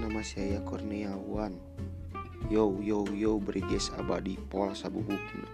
nama saya Kurniawan Yo yo yo Briges abadi pol Sabuhukna.